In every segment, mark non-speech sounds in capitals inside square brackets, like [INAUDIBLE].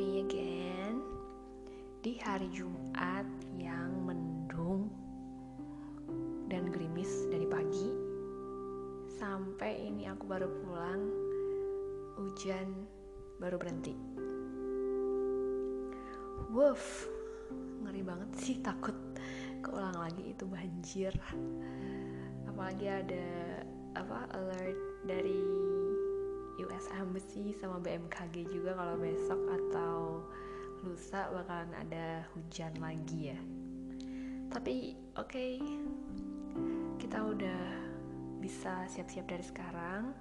me again di hari Jumat yang mendung dan gerimis dari pagi sampai ini aku baru pulang hujan baru berhenti. Wuff, ngeri banget sih takut keulang lagi itu banjir. Apalagi ada apa alert dari US Embassy sama BMKG juga kalau besok atau lusa bakalan ada hujan lagi ya. Tapi oke. Okay, kita udah bisa siap-siap dari sekarang.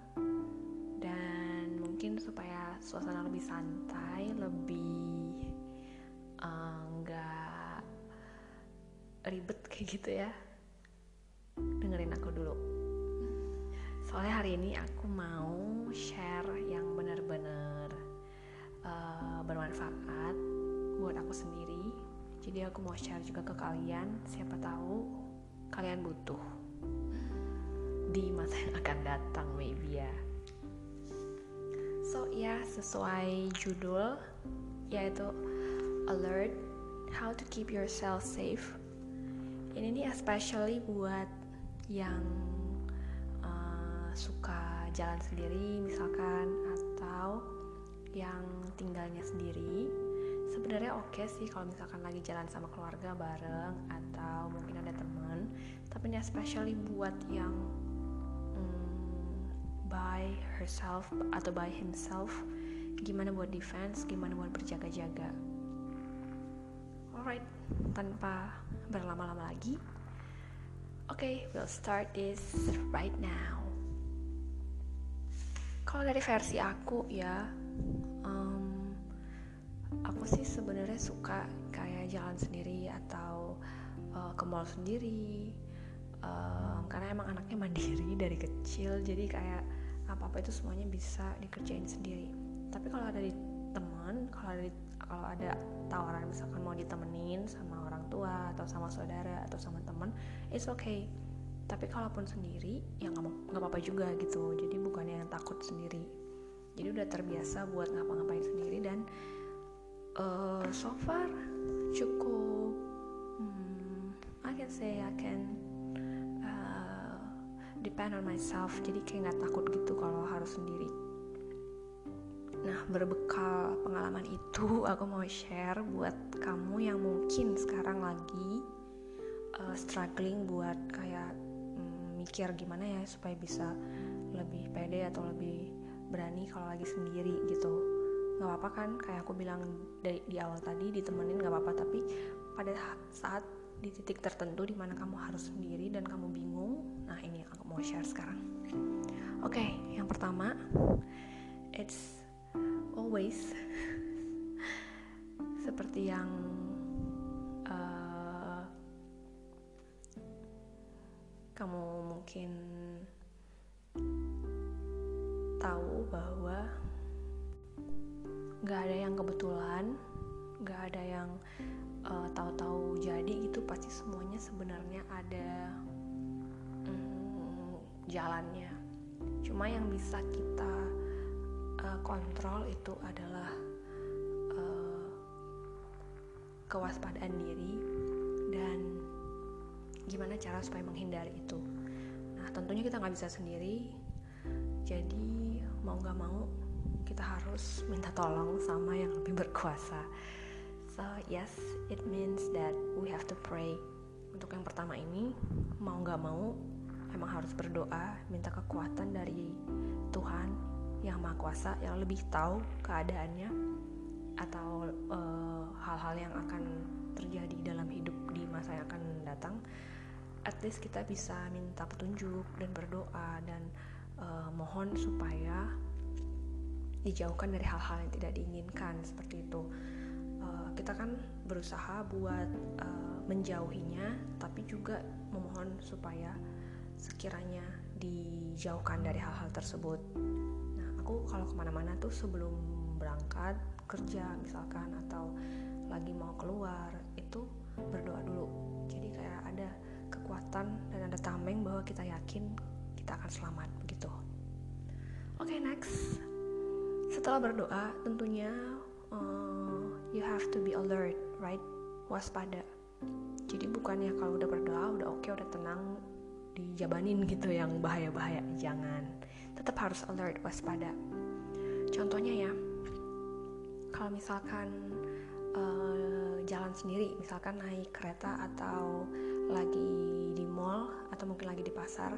Dan mungkin supaya suasana lebih santai lebih enggak uh, ribet kayak gitu ya. Dengerin aku dulu. Soalnya hari ini aku mau share bermanfaat buat aku sendiri. Jadi aku mau share juga ke kalian. Siapa tahu kalian butuh di masa yang akan datang maybe ya. So ya sesuai judul yaitu alert how to keep yourself safe. Ini nih especially buat yang uh, suka jalan sendiri misalkan atau yang tinggalnya sendiri sebenarnya oke okay sih kalau misalkan lagi jalan sama keluarga bareng atau mungkin ada teman tapi ini especially buat yang hmm, by herself atau by himself gimana buat defense gimana buat berjaga-jaga. Alright tanpa berlama-lama lagi. Oke okay, we'll start this right now. Kalau dari versi aku ya sih sebenarnya suka kayak jalan sendiri atau uh, ke mall sendiri um, karena emang anaknya mandiri [LAUGHS] dari kecil jadi kayak apa apa itu semuanya bisa dikerjain sendiri. Tapi kalau ada di teman kalau ada di, kalau ada tawaran misalkan mau ditemenin sama orang tua atau sama saudara atau sama teman it's okay. Tapi kalaupun sendiri ya nggak apa-apa juga gitu. Jadi bukannya yang takut sendiri. Jadi udah terbiasa buat ngapa-ngapain sendiri dan uh, so far cukup hmm, I can say I can uh, depend on myself. Jadi kayak nggak takut gitu kalau harus sendiri. Nah berbekal pengalaman itu [LAUGHS] aku mau share buat kamu yang mungkin sekarang lagi uh, struggling buat kayak um, mikir gimana ya supaya bisa lebih pede atau lebih berani kalau lagi sendiri gitu nggak apa-apa kan kayak aku bilang dari di awal tadi ditemenin nggak apa-apa. Tapi pada saat di titik tertentu di mana kamu harus sendiri dan kamu bingung nah ini yang aku mau share sekarang. Oke okay, yang pertama it's always [LAUGHS] seperti yang ada yang uh, tahu-tahu jadi gitu pasti semuanya sebenarnya ada um, jalannya. Cuma yang bisa kita uh, kontrol itu adalah uh, kewaspadaan diri dan gimana cara supaya menghindari itu. Nah tentunya kita nggak bisa sendiri. Jadi mau nggak mau kita harus minta tolong sama yang lebih berkuasa. So yes, it means that we have to pray. Untuk yang pertama ini, mau nggak mau, emang harus berdoa, minta kekuatan dari Tuhan yang Maha Kuasa yang lebih tahu keadaannya atau eh, hal-hal uh, yang akan terjadi dalam hidup di masa yang akan datang. At least kita bisa minta petunjuk dan berdoa dan uh, mohon supaya dijauhkan dari hal-hal yang tidak diinginkan seperti itu kita kan berusaha buat uh, menjauhinya tapi juga memohon supaya sekiranya dijauhkan dari hal-hal tersebut. Nah aku kalau ke mana-mana tuh sebelum berangkat kerja misalkan atau lagi mau keluar itu berdoa dulu. Jadi kayak ada kekuatan dan ada tameng bahwa kita yakin kita akan selamat begitu. Oke okay, next. Setelah berdoa tentunya uh, you have to be alert right? Waspada. Jadi bukannya kalau udah berdoa udah oke okay, udah tenang dijabanin gitu yang bahaya-bahaya. Jangan. Tetap harus alert waspada. Contohnya ya kalau misalkan uh, jalan sendiri misalkan naik kereta atau lagi di mall atau mungkin lagi di pasar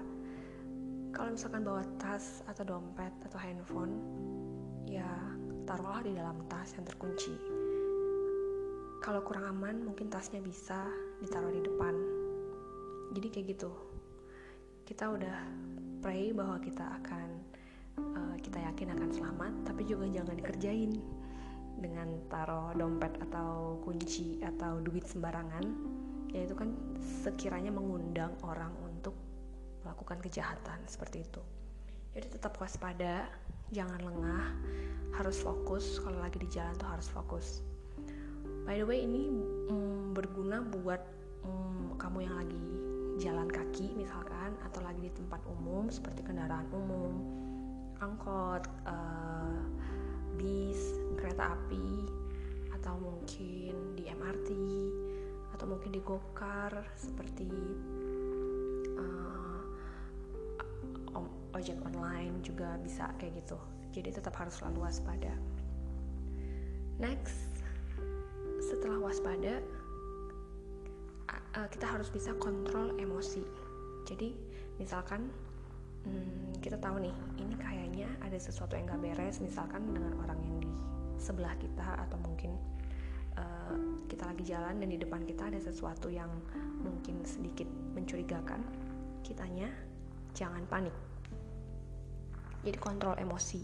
kalau misalkan bawa tas atau dompet atau handphone ya taruhlah di dalam tas yang terkunci kalau kurang aman mungkin tasnya bisa ditaruh di depan. Jadi kayak gitu. Kita udah pray bahwa kita akan uh, kita yakin akan selamat tapi juga jangan dikerjain dengan taruh dompet atau kunci atau duit sembarangan. Yaitu kan sekiranya mengundang orang untuk melakukan kejahatan seperti itu. Jadi tetap waspada jangan lengah harus fokus. Kalau lagi di jalan tuh harus fokus by the way ini mm, berguna buat mm, kamu yang lagi jalan kaki misalkan atau lagi di tempat umum seperti kendaraan umum angkot uh, bis kereta api atau mungkin di MRT atau mungkin di gokar seperti uh, ojek online juga bisa kayak gitu. Jadi tetap harus selalu waspada. Next setelah waspada kita harus bisa kontrol emosi. Jadi misalkan hmm, kita tahu nih ini kayaknya ada sesuatu yang gak beres misalkan dengan orang yang di sebelah kita atau mungkin uh, kita lagi jalan dan di depan kita ada sesuatu yang mungkin sedikit mencurigakan kitanya jangan panik. Jadi kontrol emosi.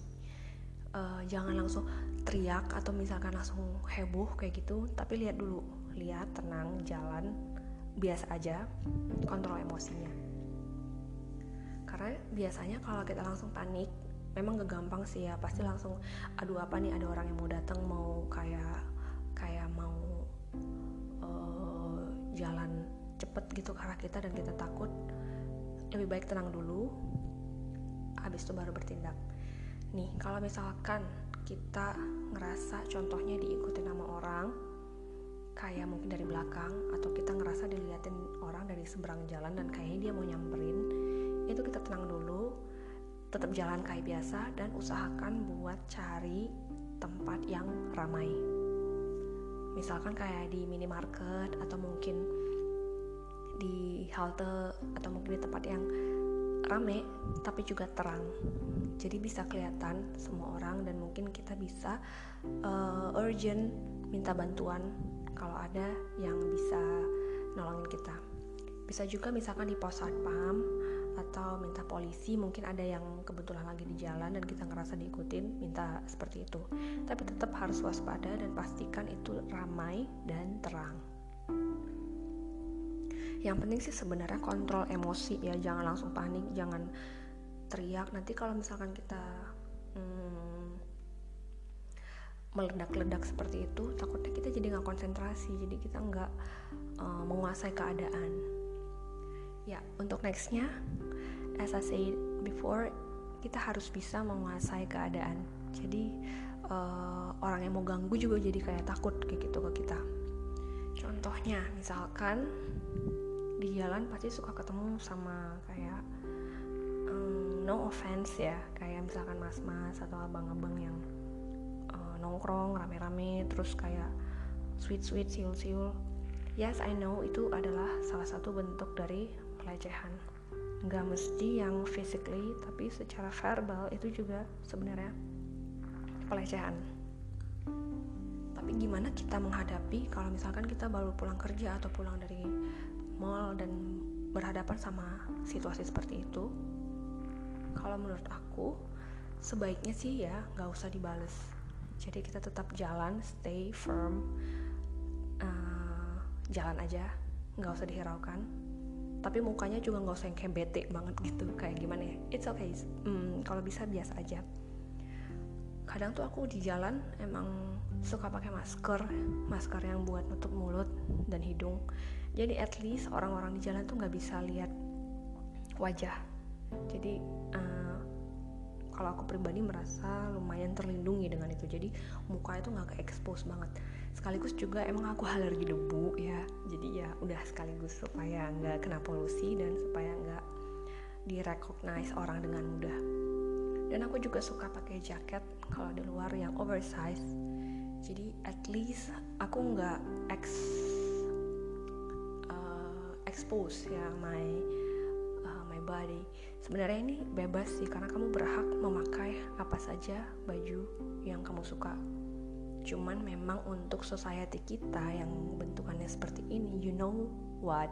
Uh, jangan langsung teriak atau misalkan langsung heboh kayak gitu tapi lihat dulu lihat tenang jalan biasa aja kontrol emosinya. Karena biasanya kalau kita langsung panik memang gak gampang sih ya pasti langsung aduh apa nih ada orang yang mau datang mau kayak kayak mau uh, jalan cepet gitu ke arah kita dan kita takut lebih baik tenang dulu habis itu baru bertindak. Nih kalau misalkan kita ngerasa contohnya diikuti nama orang kayak mungkin dari belakang atau kita ngerasa diliatin orang dari seberang jalan dan kayaknya dia mau nyamperin itu kita tenang dulu tetap jalan kayak biasa dan usahakan buat cari tempat yang ramai. Misalkan kayak di minimarket atau mungkin di halte atau mungkin di tempat yang rame tapi juga terang. Jadi bisa kelihatan semua orang dan mungkin kita bisa uh, urgent minta bantuan kalau ada yang bisa nolongin kita. Bisa juga misalkan di pos satpam atau minta polisi mungkin ada yang kebetulan lagi di jalan dan kita ngerasa diikutin minta seperti itu. Tapi tetap harus waspada dan pastikan itu ramai dan terang yang penting sih sebenarnya kontrol emosi ya jangan langsung panik jangan teriak. Nanti kalau misalkan kita hmm, meledak-ledak seperti itu takutnya kita jadi nggak konsentrasi jadi kita nggak uh, menguasai keadaan. Ya untuk nextnya as I said before kita harus bisa menguasai keadaan. Jadi uh, orang yang mau ganggu juga jadi kayak takut kayak gitu ke kita. Contohnya misalkan di jalan pasti suka ketemu sama kayak um, no offense ya kayak misalkan mas-mas atau abang-abang yang uh, nongkrong rame-rame terus kayak sweet-sweet siul-siul. Yes I know itu adalah salah satu bentuk dari pelecehan. Nggak mesti yang physically tapi secara verbal itu juga sebenarnya pelecehan. Tapi gimana kita menghadapi kalau misalkan kita baru pulang kerja atau pulang dari mall dan berhadapan sama situasi seperti itu kalau menurut aku sebaiknya sih ya nggak usah dibales. Jadi kita tetap jalan stay firm uh, jalan aja nggak usah dihiraukan. Tapi mukanya juga nggak usah yang kayak bete banget gitu kayak gimana ya? It's okay. Hmm, kalau bisa biasa aja. Kadang tuh aku di jalan emang suka pakai masker masker yang buat nutup mulut dan hidung jadi at least orang-orang di jalan tuh nggak bisa lihat wajah. Jadi uh, kalau aku pribadi merasa lumayan terlindungi dengan itu. Jadi muka itu nggak ke expose banget. Sekaligus juga emang aku alergi debu ya. Jadi ya udah sekaligus supaya nggak kena polusi dan supaya nggak direcognize orang dengan mudah. Dan aku juga suka pakai jaket kalau di luar yang oversize. Jadi at least aku nggak uh, expose ya my uh, my body. Sebenarnya ini bebas sih karena kamu berhak memakai apa saja baju yang kamu suka. Cuman memang untuk society kita yang bentukannya seperti ini you know what?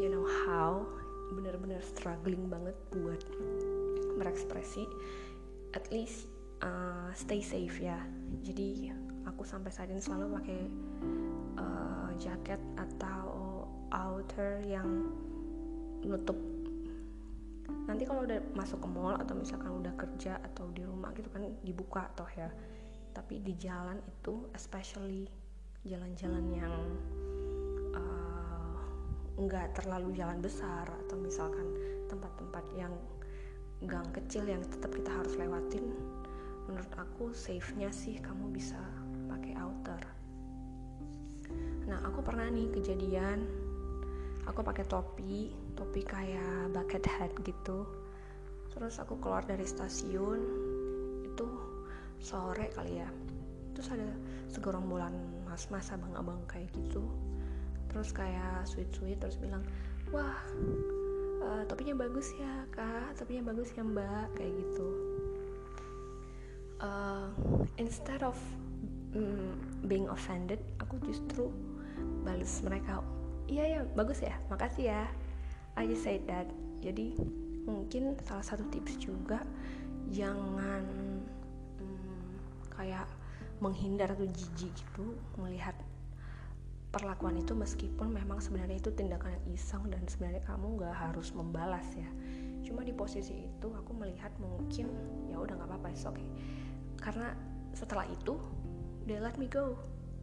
You know how? Bener-bener struggling banget buat berekspresi. At least uh, stay safe ya. Jadi aku sampai saat ini selalu pakai uh, jaket atau outer yang nutup. Nanti kalau udah masuk ke mall atau misalkan udah kerja atau di rumah gitu kan dibuka toh ya. Tapi di jalan itu especially jalan-jalan yang uh, nggak terlalu jalan besar atau misalkan tempat-tempat yang gang kecil yang tetap kita harus lewatin menurut aku safe-nya sih kamu bisa pakai outer. Nah aku pernah nih kejadian aku pakai topi topi kayak bucket hat gitu. Terus aku keluar dari stasiun itu sore kali ya. Terus ada segerombolan mas-mas abang-abang kayak gitu. Terus kayak sweet-sweet terus bilang wah uh, topinya bagus ya kak. Topinya bagus ya mbak kayak gitu. Uh, instead of um, being offended aku justru balas mereka iya ya bagus ya. Makasih ya. I just said that. Jadi mungkin salah satu tips juga jangan um, kayak menghindar atau jijik gitu melihat perlakuan itu meskipun memang sebenarnya itu tindakan yang iseng dan sebenarnya kamu nggak harus membalas ya. Cuma di posisi itu aku melihat mungkin ya udah nggak apa-apa oke okay. Karena setelah itu they let me go.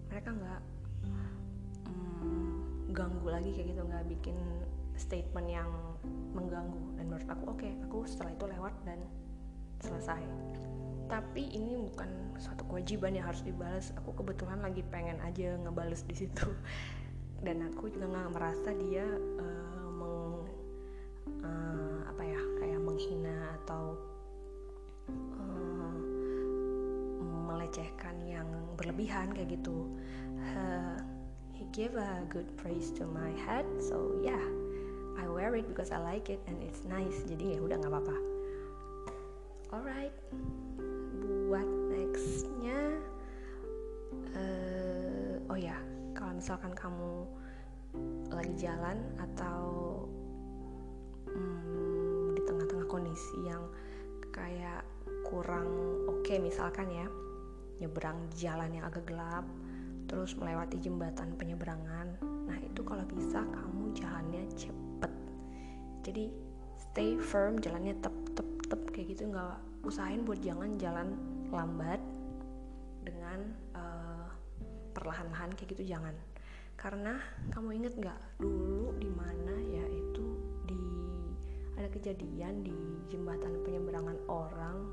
Mereka nggak mm, ganggu lagi kayak gitu nggak bikin statement yang mengganggu. Dan menurut aku oke okay, aku setelah itu lewat dan selesai. Tapi ini bukan suatu kewajiban yang harus dibalas. Aku kebetulan lagi pengen aja ngebales di situ. [LAUGHS] Dan aku juga nggak merasa dia uh, meng uh, apa ya kayak menghina atau uh, melecehkan yang berlebihan kayak gitu he gave a good praise to my head. So yeah I wear it because I like it and it's nice. Jadi ya udah nggak apa-apa. Alright buat nextnya uh, oh ya kalau misalkan kamu lagi jalan atau hmm, di tengah-tengah kondisi yang kayak kurang oke okay, misalkan ya nyebrang jalan yang agak gelap terus melewati jembatan penyeberangan. Nah itu kalau bisa kamu jalannya cepet. Jadi stay firm jalannya tep tep tep kayak gitu. Nggak usahain buat jangan jalan lambat dengan uh, perlahan-lahan kayak gitu jangan. Karena kamu inget nggak dulu di mana ya itu di ada kejadian di jembatan penyeberangan orang.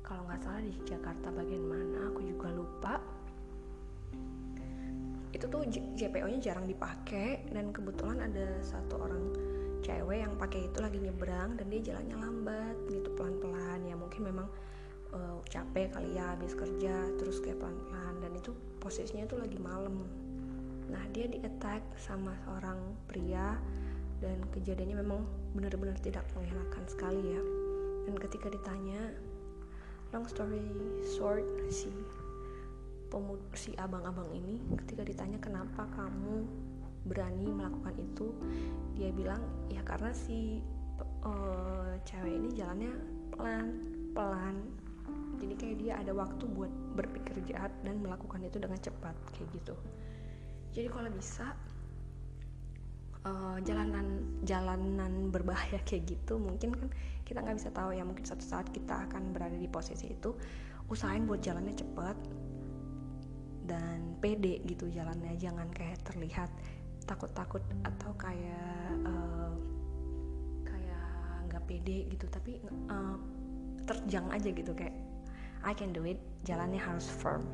Kalau nggak salah di Jakarta bagian mana aku juga lupa itu tuh JPO-nya jarang dipakai dan kebetulan ada satu orang cewek yang pakai itu lagi nyebrang dan dia jalannya lambat gitu pelan-pelan. Ya mungkin memang uh, capek kali ya habis kerja terus kayak pelan-pelan dan itu posisinya itu lagi malam. Nah dia di attack sama seorang pria dan kejadiannya memang benar-benar tidak mengenakan sekali ya. Dan ketika ditanya long story short si pemud si abang-abang ini ketika ditanya kenapa kamu berani melakukan itu? Dia bilang ya karena si uh, cewek ini jalannya pelan pelan. Jadi kayak dia ada waktu buat berpikir jahat dan melakukan itu dengan cepat kayak gitu. Jadi kalau bisa uh, jalanan jalanan berbahaya [LAUGHS] kayak gitu mungkin kan kita nggak bisa tahu ya mungkin suatu saat kita akan berada di posisi itu usahain buat jalannya cepat pede gitu jalannya jangan kayak terlihat takut-takut atau kayak uh, kayak nggak pede gitu. Tapi uh, terjang aja gitu kayak I can do it. Jalannya harus firm.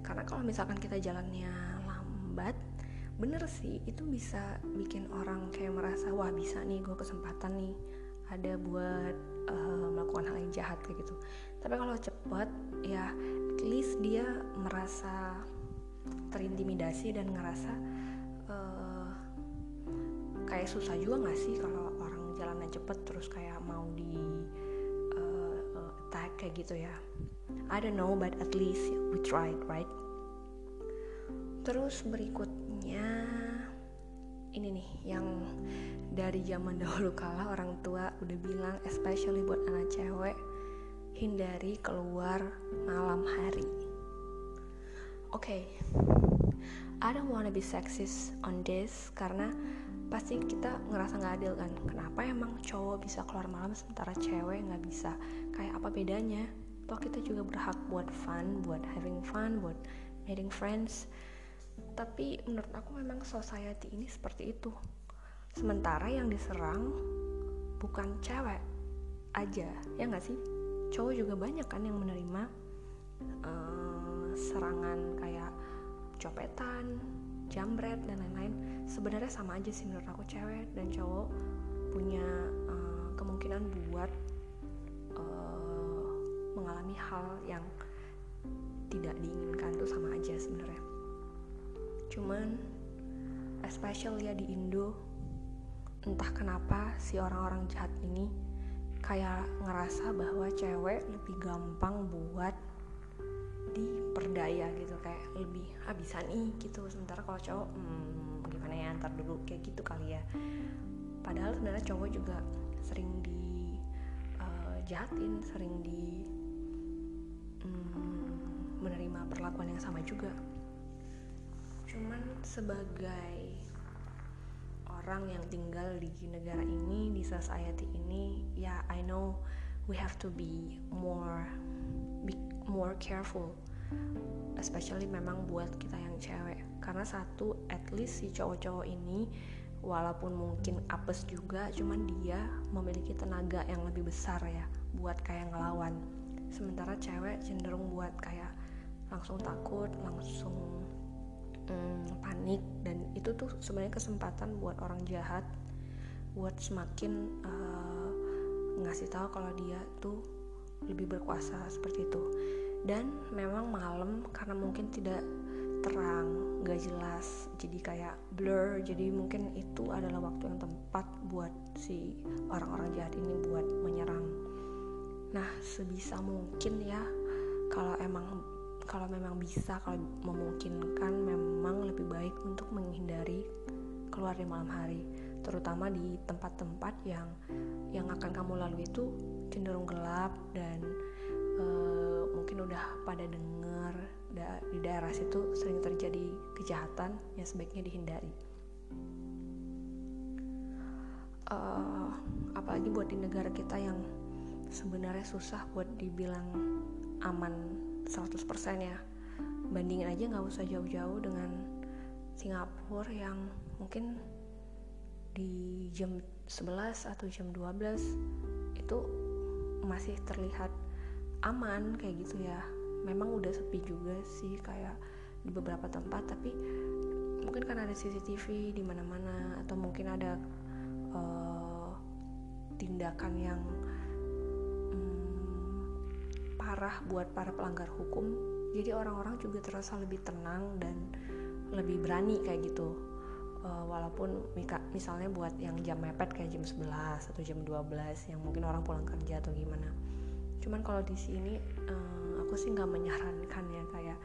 Karena kalau misalkan kita jalannya lambat bener sih itu bisa bikin orang kayak merasa wah bisa nih gue kesempatan nih ada buat uh, melakukan hal yang jahat kayak gitu. Tapi kalau cepet ya at least dia merasa terintimidasi dan ngerasa uh, kayak susah juga gak sih kalau orang jalannya cepet terus kayak mau di uh, attack kayak gitu ya? I don't know but at least we tried right? Terus berikutnya ini nih yang dari zaman [LAUGHS] dahulu kala orang tua udah bilang especially buat anak cewek hindari keluar malam hari. Oke okay. I don't wanna be sexist on this karena pasti kita ngerasa nggak adil kan. Kenapa emang cowok bisa keluar malam sementara cewek nggak bisa? Kayak apa bedanya? Toh kita juga berhak buat fun buat having fun buat meeting friends. Tapi menurut aku memang society ini seperti itu. Sementara yang diserang bukan cewek aja ya nggak sih cowok juga banyak kan yang menerima uh, serangan kayak copetan jambret dan lain-lain. Sebenarnya sama aja sih menurut aku cewek dan cowok punya uh, kemungkinan buat uh, mengalami hal yang tidak diinginkan tuh sama aja sebenarnya. Cuman especially ya di Indo entah kenapa si orang-orang jahat ini kayak ngerasa bahwa cewek lebih gampang buat diperdaya gitu kayak lebih bisa nih gitu sementara kalau cowok hmm, gimana ya ntar dulu kayak gitu kali ya. Padahal sebenarnya cowok juga sering di uh, jahatin sering di hmm, menerima perlakuan yang sama juga. Cuman sebagai orang yang tinggal di negara ini di society ini ya I know we have to be more be more careful. Especially memang buat kita yang cewek. Karena satu at least si cowok-cowok ini walaupun mungkin apes juga cuman dia memiliki tenaga yang lebih besar ya buat kayak ngelawan. Sementara cewek cenderung buat kayak langsung takut langsung hmm, panik. Dan itu tuh sebenarnya kesempatan buat orang jahat buat semakin uh, ngasih tahu kalau dia tuh lebih berkuasa seperti itu. Dan memang malam karena mungkin tidak terang gak jelas jadi kayak blur. Jadi mungkin itu adalah waktu yang tepat buat si orang-orang jahat ini buat menyerang. Nah sebisa mungkin ya kalau emang kalau memang bisa kalau memungkinkan memang lebih baik untuk menghindari keluar di malam hari terutama di tempat-tempat yang yang akan kamu lalui itu cenderung gelap dan uh, mungkin udah pada dengar da di daerah situ sering terjadi kejahatan yang sebaiknya dihindari. Uh, apalagi buat di negara kita yang sebenarnya susah buat dibilang aman 100% ya. Bandingin aja nggak usah jauh-jauh dengan Singapura yang mungkin di jam 11 atau jam 12 itu masih terlihat aman kayak gitu ya. Memang udah sepi juga sih kayak di beberapa tempat tapi mungkin karena ada CCTV di mana-mana atau mungkin ada uh, tindakan yang parah buat para pelanggar hukum. Jadi orang-orang juga terasa lebih tenang dan lebih berani kayak gitu. Uh, walaupun misalnya buat yang jam mepet kayak jam 11 atau jam 12 yang mungkin orang pulang kerja atau gimana. Cuman kalau di sini um, aku sih nggak menyarankan ya kayak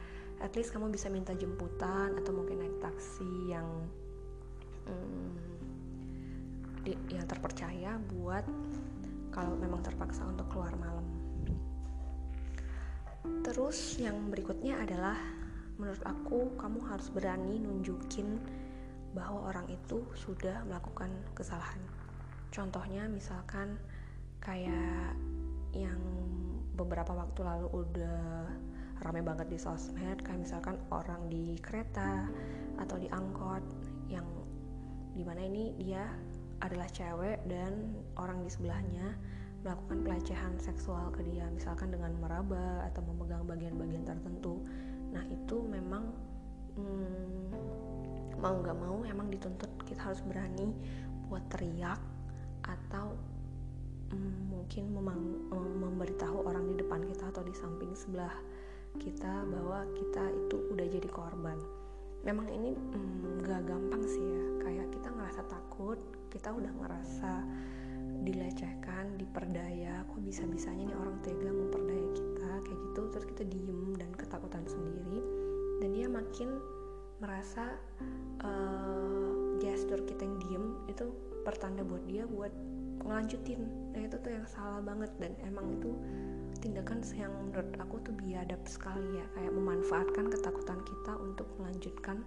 at least kamu bisa minta jemputan atau mungkin naik taksi yang di, yang terpercaya buat kalau memang terpaksa untuk keluar malam terus yang berikutnya adalah menurut aku kamu harus berani nunjukin bahwa orang itu sudah melakukan kesalahan. Contohnya misalkan kayak yang beberapa waktu lalu udah rame banget di sosmed kayak misalkan orang di kereta atau di angkot yang di mana ini dia adalah cewek dan orang di sebelahnya melakukan pelecehan seksual ke dia misalkan dengan meraba atau memegang bagian-bagian tertentu. Nah itu memang hmm, mau nggak mau emang dituntut kita harus berani buat teriak atau hmm, mungkin memang, memberitahu orang di depan kita atau di samping sebelah kita bahwa kita itu udah jadi korban. Memang ini hmm, gak gampang sih ya. Kayak kita ngerasa takut kita udah ngerasa dilecehkan, diperdaya, kok bisa-bisanya nih orang tega memperdaya kita? Kayak gitu, terus kita diem dan ketakutan sendiri, dan dia makin merasa uh, gestur kita yang diem itu pertanda buat dia buat ngelanjutin, nah itu tuh yang salah banget dan emang itu tindakan yang menurut aku tuh biadab sekali ya, kayak memanfaatkan ketakutan kita untuk melanjutkan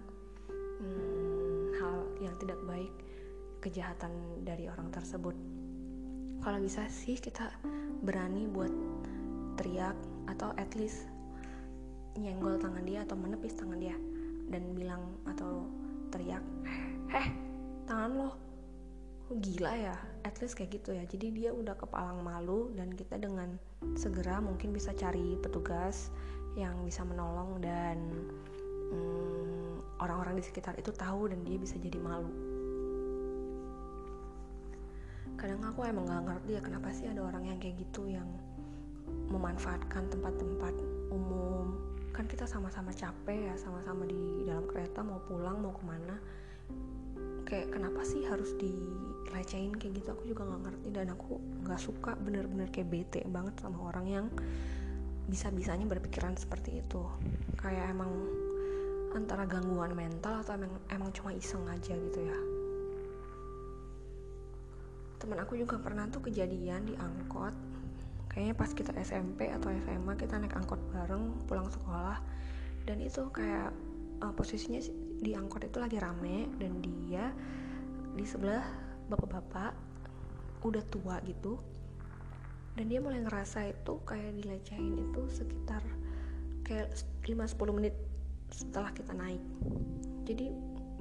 hmm, hal yang tidak baik kejahatan dari orang tersebut kalau bisa sih kita berani buat teriak atau at least nyenggol tangan dia atau menepis tangan dia dan bilang atau teriak eh tangan lo. Oh, gila ya? At least kayak gitu ya. Jadi dia udah kepalang malu dan kita dengan segera mungkin bisa cari petugas yang bisa menolong dan hmm, orang-orang hmm, di sekitar itu tahu dan dia bisa jadi malu kadang aku emang gak ngerti ya kenapa sih ada orang yang kayak gitu yang memanfaatkan tempat-tempat umum. Kan kita sama-sama capek ya sama-sama di dalam kereta mau pulang mau ke mana. Kayak kenapa sih harus dilecehin kayak gitu? Aku juga nggak ngerti dan aku nggak suka bener-bener kayak bete banget sama orang yang bisa-bisanya berpikiran seperti itu. Kayak emang antara gangguan mental atau emang emang cuma iseng aja gitu ya teman aku juga pernah tuh kejadian di angkot. Kayaknya pas kita SMP atau SMA kita naik angkot bareng pulang sekolah. Dan itu kayak uh, posisinya di angkot itu lagi rame dan dia di sebelah bapak-bapak udah tua gitu. Dan dia mulai ngerasa itu kayak dilecehin itu sekitar kayak 5-10 menit setelah kita naik. Jadi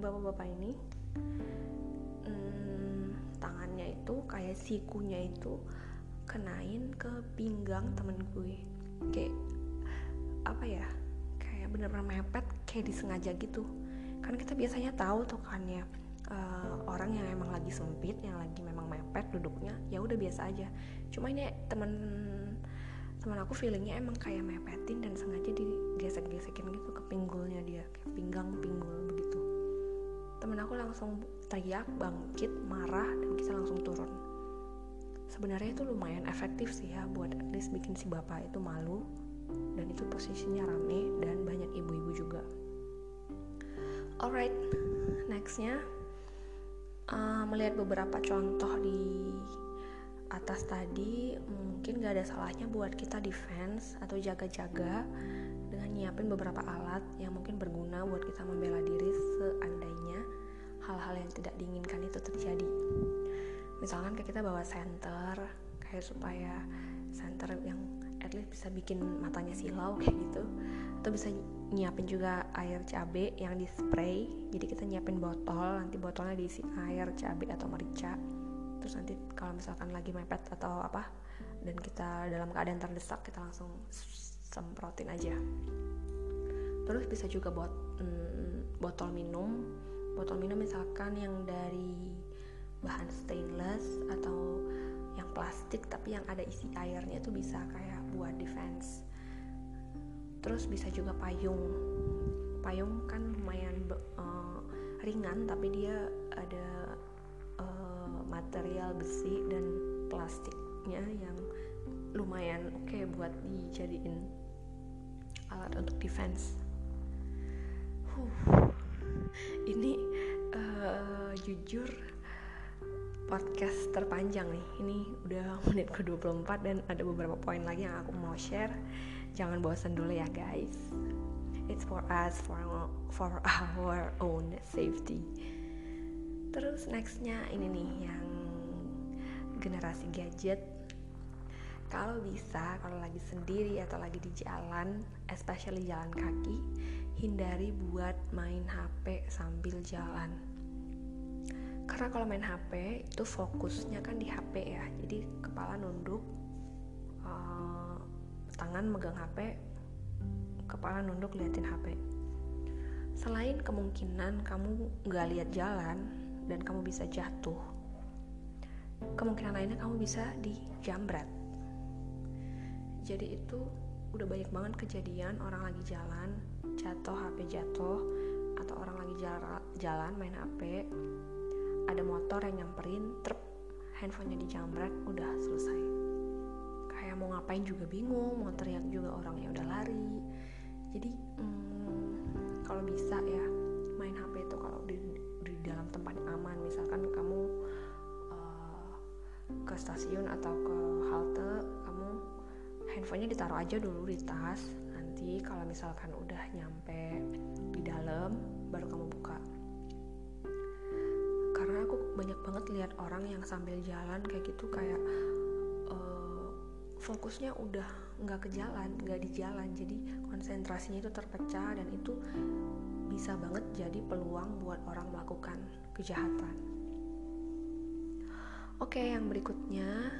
bapak-bapak ini tangannya itu kayak sikunya itu kenain ke pinggang temen gue. Kayak apa ya kayak bener-bener mepet kayak disengaja gitu. Kan kita biasanya tahu tuh kan ya uh, orang yang emang lagi sempit yang lagi memang mepet duduknya ya udah biasa aja. Cuma ini temen teman aku feelingnya emang kayak mepetin dan sengaja digesek-gesekin gitu ke pinggulnya dia pinggang pinggul begitu. Temen aku langsung teriak, bangkit, marah, dan kita langsung turun. Sebenarnya itu lumayan efektif sih ya buat at least bikin si bapak itu malu dan itu posisinya rame dan banyak ibu-ibu juga. Alright, nextnya uh, melihat beberapa contoh di atas tadi mungkin gak ada salahnya buat kita defense atau jaga-jaga dengan nyiapin beberapa alat yang mungkin berguna buat kita membela diri hal-hal yang tidak diinginkan itu terjadi. Misalkan kayak kita bawa center kayak supaya center yang at least bisa bikin matanya silau kayak gitu. Atau bisa nyiapin juga air cabe yang di spray jadi kita nyiapin botol nanti botolnya diisi air cabe atau merica. Terus nanti kalau misalkan lagi mepet atau apa dan kita dalam keadaan terdesak kita langsung semprotin aja. Terus bisa juga bot mm, botol minum botol minum misalkan yang dari bahan stainless atau yang plastik tapi yang ada isi airnya itu bisa kayak buat defense. Terus bisa juga payung. Payung kan lumayan uh, ringan tapi dia ada uh, material besi dan plastiknya yang lumayan oke okay buat dijadiin alat untuk defense. Huh ini uh, jujur podcast terpanjang nih. Ini udah [LAUGHS] menit ke 24 dan ada beberapa poin lagi yang aku mau share. Jangan bosan dulu ya guys. It's for us for for our own safety. Terus nextnya ini nih yang generasi gadget kalau bisa kalau lagi sendiri atau lagi di jalan especially jalan kaki hindari buat main HP sambil jalan. Karena kalau main HP itu fokusnya kan di HP ya. Jadi kepala nunduk uh, tangan megang HP kepala nunduk liatin HP selain kemungkinan kamu nggak lihat jalan dan kamu bisa jatuh kemungkinan lainnya kamu bisa dijambret jadi itu udah banyak banget kejadian orang lagi jalan jatuh HP jatuh atau orang lagi jalan, main HP ada motor yang nyamperin truk handphonenya dijambret udah selesai. Kayak mau ngapain juga bingung mau teriak juga orangnya udah lari. Jadi hmm, kalau bisa ya main HP itu kalau di, di dalam tempat yang aman. Misalkan kamu uh, ke stasiun atau ke handphonenya ditaruh aja dulu di tas. Nanti kalau misalkan udah nyampe di dalam baru kamu buka. Karena aku banyak banget lihat orang yang sambil jalan kayak gitu kayak uh, fokusnya udah nggak ke jalan nggak di jalan. Jadi konsentrasinya itu terpecah dan itu bisa banget jadi peluang buat orang melakukan kejahatan. Oke yang berikutnya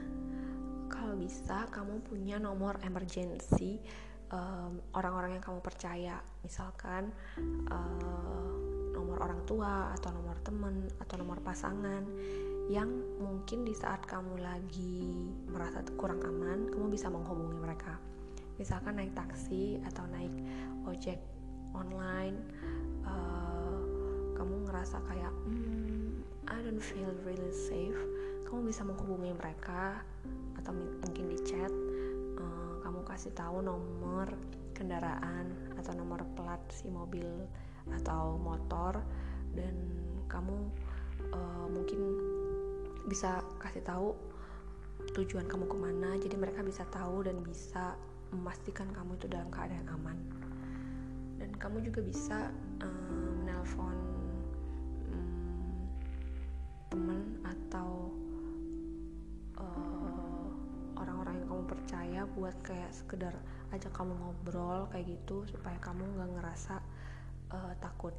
kalau bisa kamu punya nomor emergency orang orang-orang yang kamu percaya. Misalkan uh, nomor orang tua atau nomor temen atau nomor pasangan yang mungkin di saat kamu lagi merasa kurang aman kamu bisa menghubungi mereka. Misalkan naik taksi atau naik ojek online uh, kamu ngerasa kayak hmm, I don't feel really safe. Kamu bisa menghubungi mereka atau mungkin di chat uh, kamu kasih tahu nomor kendaraan atau nomor plat si mobil atau motor dan kamu uh, mungkin bisa kasih tahu tujuan kamu ke mana jadi mereka bisa tahu dan bisa memastikan kamu itu dalam keadaan aman. Dan kamu juga bisa um, menelpon um, teman atau percaya buat kayak sekedar ajak kamu ngobrol kayak gitu supaya kamu nggak ngerasa uh, takut.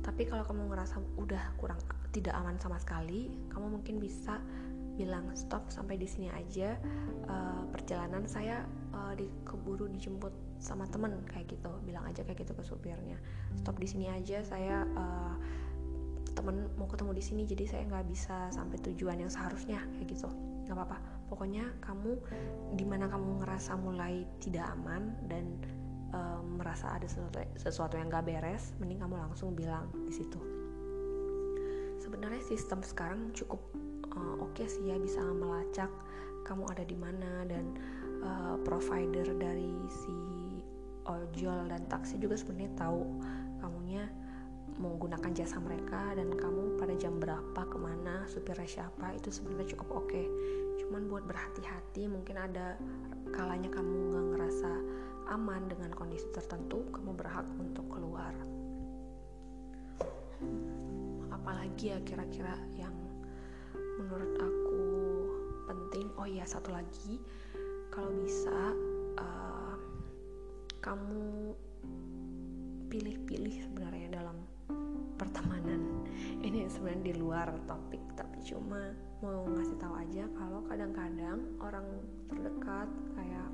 Tapi kalau kamu ngerasa udah kurang tidak aman sama sekali kamu mungkin bisa bilang stop sampai di sini aja. Uh, perjalanan saya uh, di keburu dijemput sama temen kayak gitu bilang aja kayak gitu ke supirnya. Stop di sini aja saya uh, temen mau ketemu di sini jadi saya nggak bisa sampai tujuan yang seharusnya kayak gitu. Nggak apa-apa pokoknya kamu di mana kamu ngerasa mulai tidak aman dan um, merasa ada sesuatu, sesuatu yang gak beres, mending kamu langsung bilang di situ. Sebenarnya sistem sekarang cukup uh, oke okay sih ya bisa melacak kamu ada di mana dan uh, provider dari si ojol dan taksi juga sebenarnya tahu kamunya menggunakan jasa mereka dan kamu pada jam berapa ke mana supirnya siapa itu sebenarnya cukup oke okay. cuman buat berhati-hati mungkin ada kalanya kamu nggak ngerasa aman dengan kondisi tertentu, kamu berhak untuk keluar. Apalagi ya kira-kira yang menurut aku penting. Oh iya satu lagi, kalau bisa uh, kamu pilih-pilih sebenarnya dalam pertemanan. Ini sebenarnya di luar topik, tapi cuma mau ngasih tahu aja kalau kadang-kadang orang terdekat kayak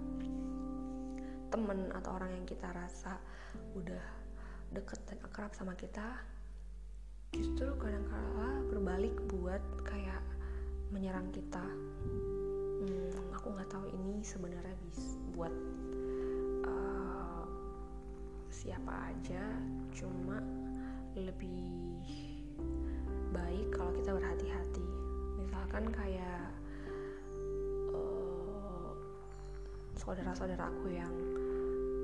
temen atau orang yang kita rasa udah deket dan akrab sama kita justru kadang-kala berbalik buat kayak menyerang kita hmm, aku nggak tahu ini sebenarnya bis buat uh, siapa aja cuma lebih baik kalau kita berhati-hati. Misalkan kayak uh, saudara-saudara aku yang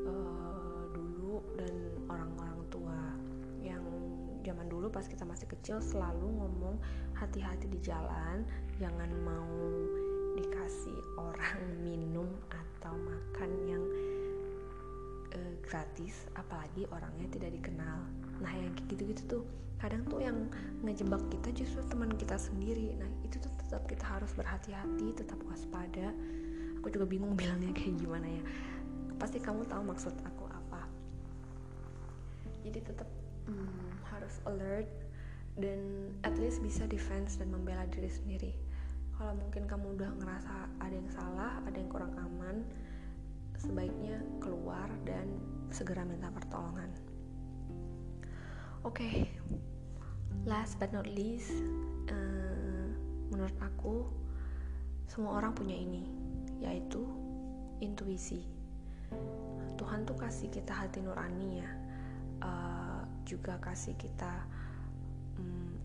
uh, dulu dan orang-orang tua yang zaman dulu pas kita masih kecil selalu ngomong hati-hati di jalan jangan mau dikasih orang minum atau makan yang uh, gratis apalagi orangnya tidak dikenal nah yang gitu-gitu tuh kadang tuh yang ngejebak kita justru teman kita sendiri. Nah itu tuh tetap kita harus berhati-hati tetap waspada. Aku juga bingung [LAUGHS] bilangnya kayak gimana ya. Pasti kamu tahu maksud aku apa. Jadi tetap hmm, harus alert dan at least bisa defense dan membela diri sendiri. Kalau mungkin kamu udah ngerasa ada yang salah ada yang kurang aman sebaiknya keluar dan segera minta pertolongan okay. last but not least uh, menurut aku semua orang punya ini yaitu intuisi. Tuhan tuh kasih kita hati nurani ya. Uh, juga kasih kita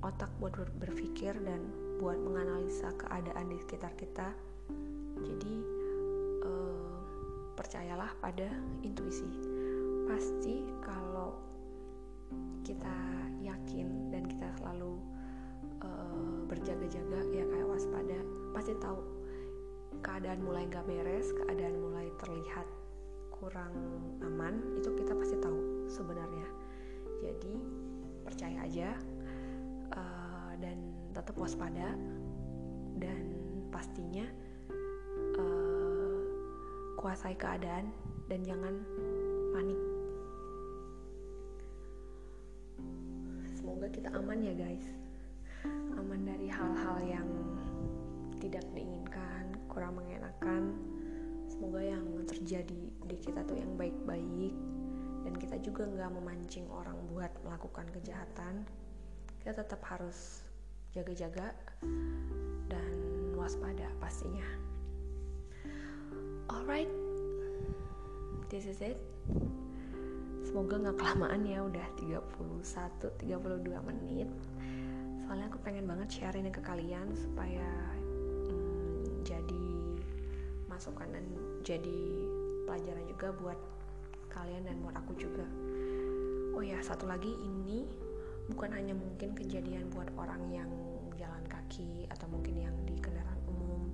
otak buat berpikir dan buat menganalisa keadaan di sekitar kita. Jadi uh, percayalah pada intuisi. Pasti kalau kita yakin dan kita selalu uh, berjaga-jaga ya kayak waspada pasti tahu keadaan mulai gak beres keadaan mulai terlihat kurang aman itu kita pasti tahu sebenarnya. Jadi percaya aja dan tetap waspada dan pastinya uh, kuasai keadaan dan jangan panik semoga kita aman ya guys. Aman dari hal-hal yang tidak diinginkan kurang mengenakan. Semoga yang terjadi di kita tuh yang baik-baik. Dan kita juga nggak memancing orang buat melakukan kejahatan. Kita tetap harus jaga-jaga dan waspada pastinya. Alright. This is it semoga nggak kelamaan ya udah 31 32 menit. Soalnya aku pengen banget share ini ke kalian supaya hmm, jadi masukan dan jadi pelajaran juga buat kalian dan buat aku juga. Oh ya satu lagi ini bukan hanya mungkin kejadian buat orang yang jalan kaki atau mungkin yang di kendaraan umum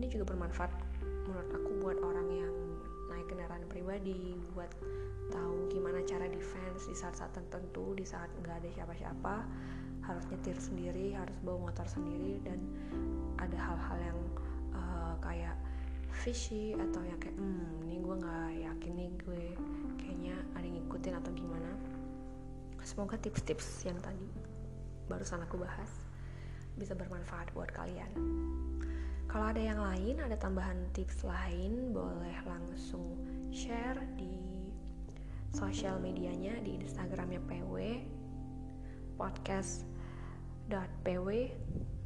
ini juga bermanfaat menurut aku buat orang pribadi buat tahu gimana cara defense di saat-saat tertentu di saat nggak ada siapa-siapa harus nyetir sendiri harus bawa motor sendiri dan ada hal-hal yang uh, kayak fishy atau yang kayak hmm ini gue nggak yakin nih gue kayaknya ada yang ngikutin atau gimana Semoga tips-tips yang tadi barusan aku bahas bisa bermanfaat buat kalian. Kalau ada yang lain, ada tambahan tips lain, boleh langsung share di sosial medianya di Instagramnya PW podcast.pw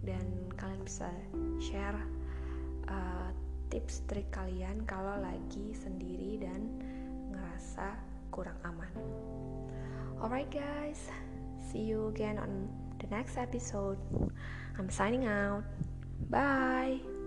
dan kalian bisa share uh, tips trik kalian kalau lagi sendiri dan ngerasa kurang aman. Alright, guys, see you again on the next episode. I'm signing out. Bye.